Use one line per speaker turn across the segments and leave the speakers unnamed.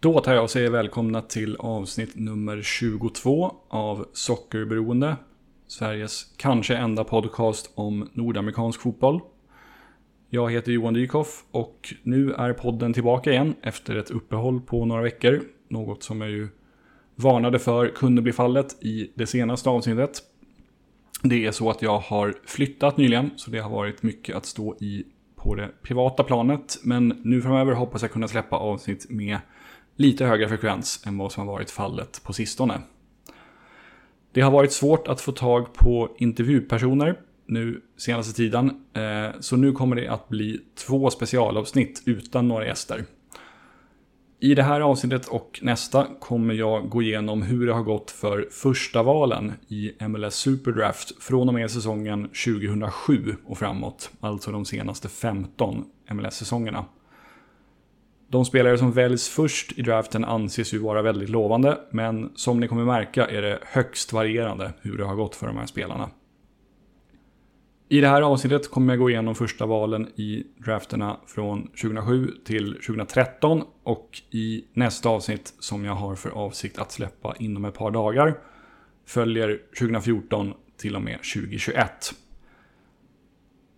Då tar jag och säger välkomna till avsnitt nummer 22 av Sockerberoende. Sveriges kanske enda podcast om nordamerikansk fotboll. Jag heter Johan Dykhoff och nu är podden tillbaka igen efter ett uppehåll på några veckor. Något som jag ju varnade för kunde bli fallet i det senaste avsnittet. Det är så att jag har flyttat nyligen, så det har varit mycket att stå i på det privata planet. Men nu framöver hoppas jag kunna släppa avsnitt med lite högre frekvens än vad som har varit fallet på sistone. Det har varit svårt att få tag på intervjupersoner nu senaste tiden. Eh, så nu kommer det att bli två specialavsnitt utan några gäster. I det här avsnittet och nästa kommer jag gå igenom hur det har gått för första valen i MLS Superdraft från och med säsongen 2007 och framåt. Alltså de senaste 15 MLS-säsongerna. De spelare som väljs först i draften anses ju vara väldigt lovande, men som ni kommer märka är det högst varierande hur det har gått för de här spelarna. I det här avsnittet kommer jag gå igenom första valen i drafterna från 2007 till 2013 och i nästa avsnitt som jag har för avsikt att släppa inom ett par dagar följer 2014 till och med 2021.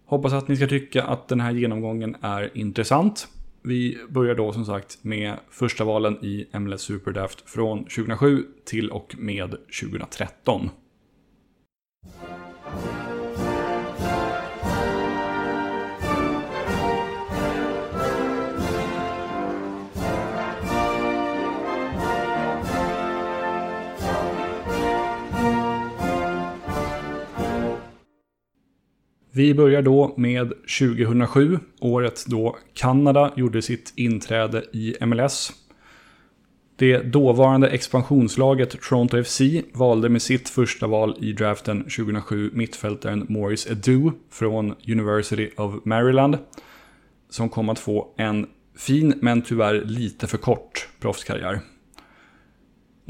Hoppas att ni ska tycka att den här genomgången är intressant. Vi börjar då som sagt med första valen i MLS Superdraft från 2007 till och med 2013. Vi börjar då med 2007, året då Kanada gjorde sitt inträde i MLS. Det dåvarande expansionslaget Toronto FC valde med sitt första val i draften 2007 mittfältaren Morris Edu från University of Maryland. Som kom att få en fin men tyvärr lite för kort proffskarriär.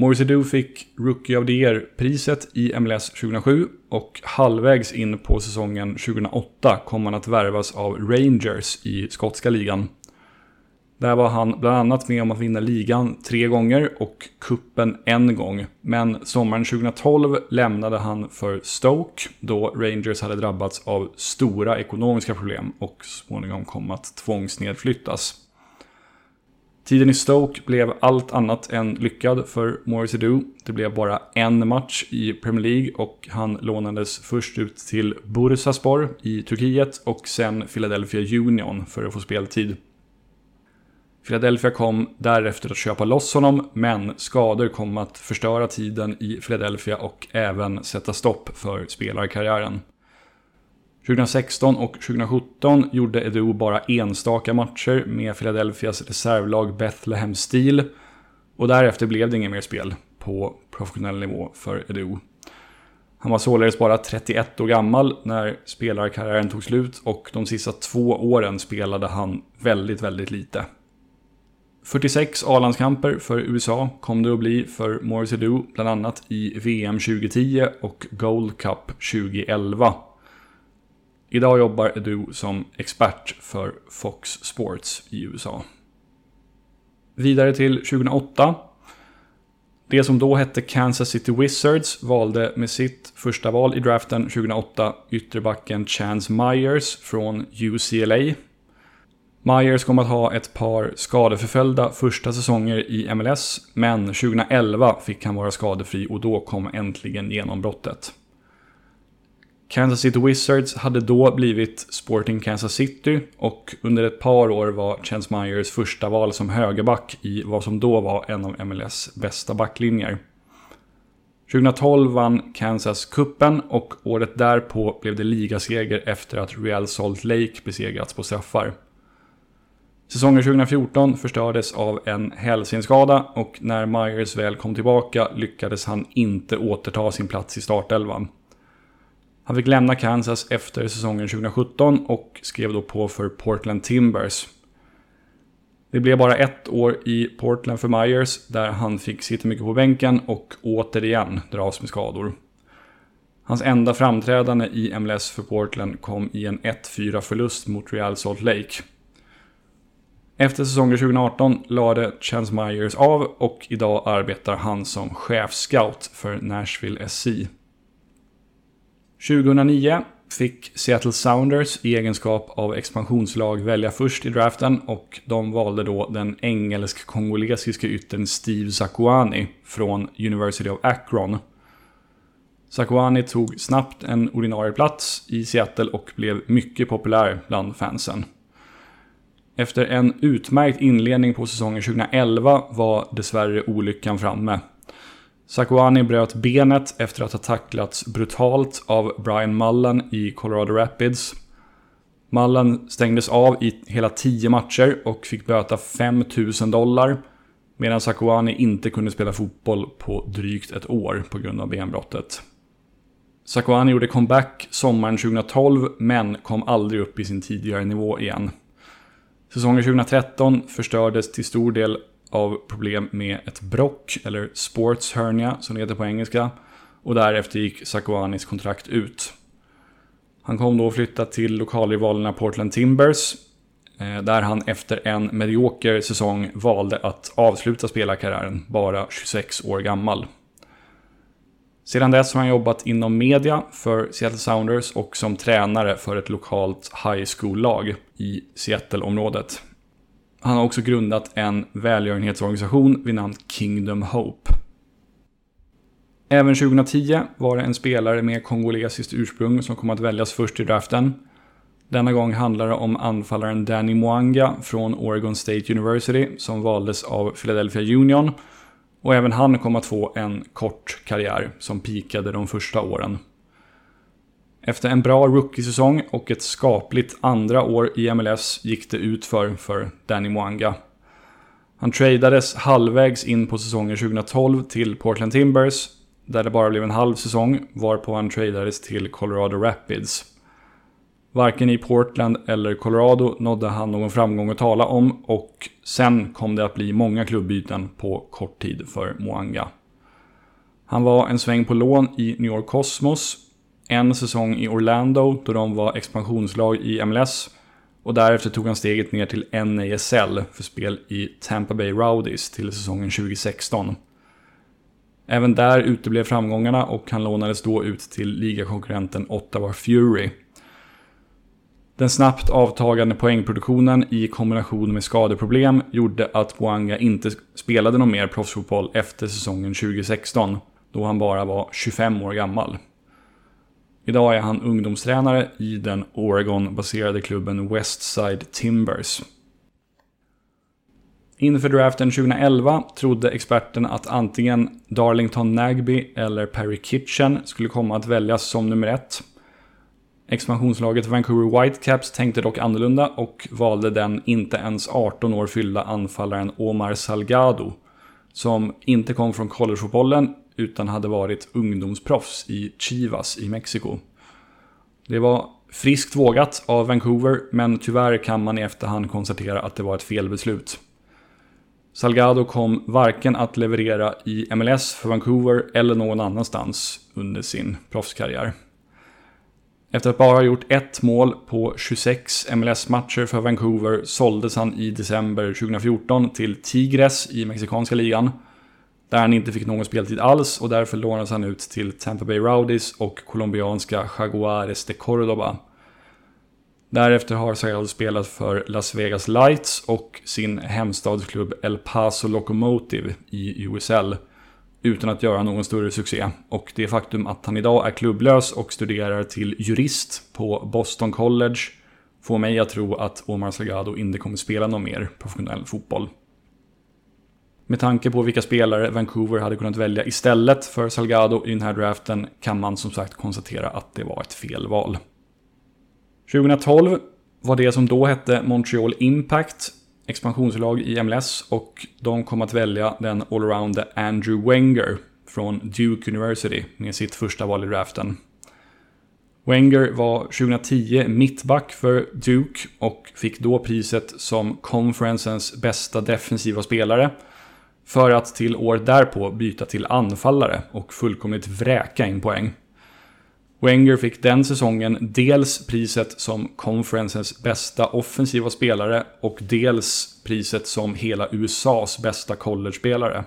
Morris Edu fick Rookie of the Year-priset i MLS 2007 och halvvägs in på säsongen 2008 kom han att värvas av Rangers i skotska ligan. Där var han bland annat med om att vinna ligan tre gånger och kuppen en gång. Men sommaren 2012 lämnade han för Stoke då Rangers hade drabbats av stora ekonomiska problem och småningom kom att tvångsnedflyttas. Tiden i Stoke blev allt annat än lyckad för Morris Edu. Det blev bara en match i Premier League och han lånades först ut till Bursaspor i Turkiet och sen Philadelphia Union för att få speltid. Philadelphia kom därefter att köpa loss honom, men skador kom att förstöra tiden i Philadelphia och även sätta stopp för spelarkarriären. 2016 och 2017 gjorde Edu bara enstaka matcher med Philadelphias reservlag Bethlehem Steel. Och därefter blev det inget mer spel på professionell nivå för Edu. Han var således bara 31 år gammal när spelarkarriären tog slut och de sista två åren spelade han väldigt, väldigt lite. 46 A-landskamper för USA kom det att bli för Morris Edu, bland annat i VM 2010 och Gold Cup 2011. Idag jobbar Edu som expert för Fox Sports i USA. Vidare till 2008. Det som då hette Kansas City Wizards valde med sitt första val i draften 2008 ytterbacken Chance Myers från UCLA. Myers kom att ha ett par skadeförföljda första säsonger i MLS, men 2011 fick han vara skadefri och då kom äntligen genombrottet. Kansas City Wizards hade då blivit Sporting Kansas City och under ett par år var Chance Myers första val som högerback i vad som då var en av MLS bästa backlinjer. 2012 vann Kansas kuppen och året därpå blev det ligaseger efter att Real Salt Lake besegrats på straffar. Säsongen 2014 förstördes av en hälsenskada och när Myers väl kom tillbaka lyckades han inte återta sin plats i startelvan. Han fick lämna Kansas efter säsongen 2017 och skrev då på för Portland Timbers. Det blev bara ett år i Portland för Myers där han fick sitta mycket på bänken och återigen dras med skador. Hans enda framträdande i MLS för Portland kom i en 1-4 förlust mot Real Salt Lake. Efter säsongen 2018 lade Chance Myers av och idag arbetar han som chefscout för Nashville SC. 2009 fick Seattle Sounders i egenskap av expansionslag välja först i draften och de valde då den engelsk-kongolesiske yttern Steve Zakuani från University of Akron. Zakuani tog snabbt en ordinarie plats i Seattle och blev mycket populär bland fansen. Efter en utmärkt inledning på säsongen 2011 var dessvärre olyckan framme. Sakuani bröt benet efter att ha tacklats brutalt av Brian Mullen i Colorado Rapids. Mullen stängdes av i hela 10 matcher och fick böta 5000 dollar. Medan Sakuani inte kunde spela fotboll på drygt ett år på grund av benbrottet. Sakuani gjorde comeback sommaren 2012 men kom aldrig upp i sin tidigare nivå igen. Säsongen 2013 förstördes till stor del av problem med ett brock, eller sports hernia som det heter på engelska. Och därefter gick Sakuanis kontrakt ut. Han kom då att flytta till lokalrivalerna Portland Timbers. Eh, där han efter en medioker säsong valde att avsluta spelarkarriären, bara 26 år gammal. Sedan dess har han jobbat inom media för Seattle Sounders och som tränare för ett lokalt high school-lag i Seattle-området. Han har också grundat en välgörenhetsorganisation vid namn Kingdom Hope. Även 2010 var det en spelare med kongolesiskt ursprung som kom att väljas först i draften. Denna gång handlar det om anfallaren Danny Mwanga från Oregon State University som valdes av Philadelphia Union. Och även han kom att få en kort karriär som pikade de första åren. Efter en bra rookiesäsong och ett skapligt andra år i MLS gick det ut för, för Danny Mwanga. Han tradades halvvägs in på säsongen 2012 till Portland Timbers, där det bara blev en halv säsong, varpå han tradades till Colorado Rapids. Varken i Portland eller Colorado nådde han någon framgång att tala om och sen kom det att bli många klubbyten på kort tid för Mwanga. Han var en sväng på lån i New York Cosmos en säsong i Orlando då de var expansionslag i MLS. Och därefter tog han steget ner till NASL för spel i Tampa Bay Rowdies till säsongen 2016. Även där uteblev framgångarna och han lånades då ut till ligakonkurrenten Ottawa Fury. Den snabbt avtagande poängproduktionen i kombination med skadeproblem gjorde att Boanga inte spelade någon mer proffsfotboll efter säsongen 2016, då han bara var 25 år gammal. Idag är han ungdomstränare i den Oregon-baserade klubben Westside Timbers. Inför draften 2011 trodde experten att antingen Darlington Nagby eller Perry Kitchen skulle komma att väljas som nummer ett. Expansionslaget Vancouver Whitecaps tänkte dock annorlunda och valde den inte ens 18 år fyllda anfallaren Omar Salgado, som inte kom från collegefotbollen utan hade varit ungdomsproffs i Chivas i Mexiko. Det var friskt vågat av Vancouver, men tyvärr kan man i efterhand konstatera att det var ett felbeslut. Salgado kom varken att leverera i MLS för Vancouver eller någon annanstans under sin proffskarriär. Efter att bara ha gjort ett mål på 26 MLS-matcher för Vancouver såldes han i december 2014 till Tigres i mexikanska ligan där han inte fick någon speltid alls och därför lånades han ut till Tampa Bay Rowdies och colombianska Jaguares de Cordoba. Därefter har Sagado spelat för Las Vegas Lights och sin hemstadsklubb El Paso Locomotive i USL utan att göra någon större succé. Och det faktum att han idag är klubblös och studerar till jurist på Boston College får mig att tro att Omar Salgado inte kommer spela någon mer professionell fotboll. Med tanke på vilka spelare Vancouver hade kunnat välja istället för Salgado i den här draften kan man som sagt konstatera att det var ett felval. 2012 var det som då hette Montreal Impact expansionslag i MLS och de kom att välja den allrounder Andrew Wenger från Duke University med sitt första val i draften. Wenger var 2010 mittback för Duke och fick då priset som conferencens bästa defensiva spelare för att till år därpå byta till anfallare och fullkomligt vräka in poäng. Wenger fick den säsongen dels priset som konferensens bästa offensiva spelare och dels priset som hela USAs bästa college-spelare.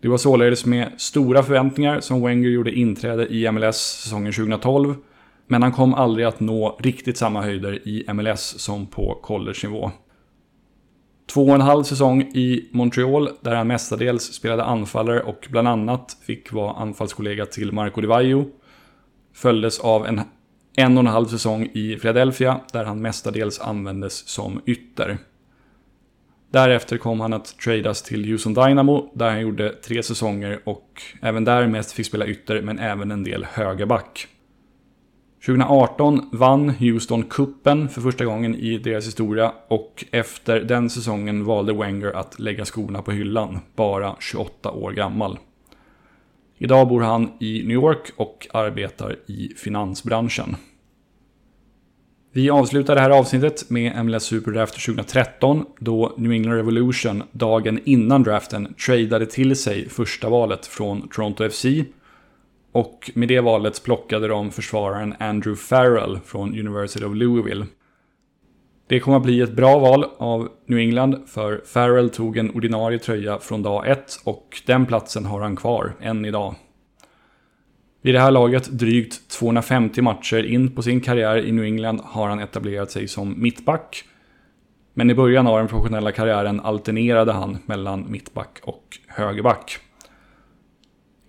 Det var således med stora förväntningar som Wenger gjorde inträde i MLS säsongen 2012, men han kom aldrig att nå riktigt samma höjder i MLS som på college-nivå. Två och en halv säsong i Montreal där han mestadels spelade anfallare och bland annat fick vara anfallskollega till Marco Di Vaio. Följdes av en en och en halv säsong i Philadelphia där han mestadels användes som ytter. Därefter kom han att tradas till Houston Dynamo där han gjorde tre säsonger och även där mest fick spela ytter men även en del högerback. 2018 vann Houston kuppen för första gången i deras historia och efter den säsongen valde Wenger att lägga skorna på hyllan, bara 28 år gammal. Idag bor han i New York och arbetar i finansbranschen. Vi avslutar det här avsnittet med MLS Superdraft 2013 då New England Revolution dagen innan draften tradeade till sig första valet från Toronto FC och med det valet plockade de försvararen Andrew Farrell från University of Louisville. Det kommer att bli ett bra val av New England för Farrell tog en ordinarie tröja från dag ett och den platsen har han kvar än idag. Vid det här laget, drygt 250 matcher in på sin karriär i New England, har han etablerat sig som mittback. Men i början av den professionella karriären alternerade han mellan mittback och högerback.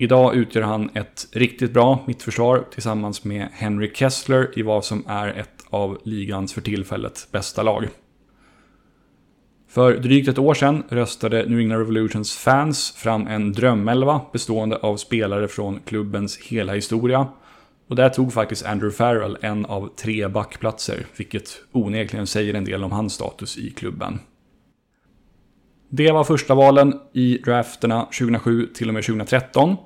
Idag utgör han ett riktigt bra mittförsvar tillsammans med Henry Kessler i vad som är ett av ligans för tillfället bästa lag. För drygt ett år sedan röstade New England Revolutions fans fram en drömelva bestående av spelare från klubbens hela historia. Och där tog faktiskt Andrew Farrell en av tre backplatser, vilket onekligen säger en del om hans status i klubben. Det var första valen i drafterna 2007 till och med 2013.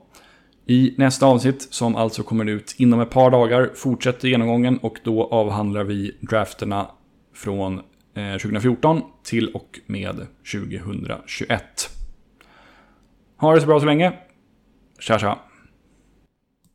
I nästa avsnitt, som alltså kommer ut inom ett par dagar, fortsätter genomgången och då avhandlar vi drafterna från eh, 2014 till och med 2021. Ha det så bra så länge. Tja tja!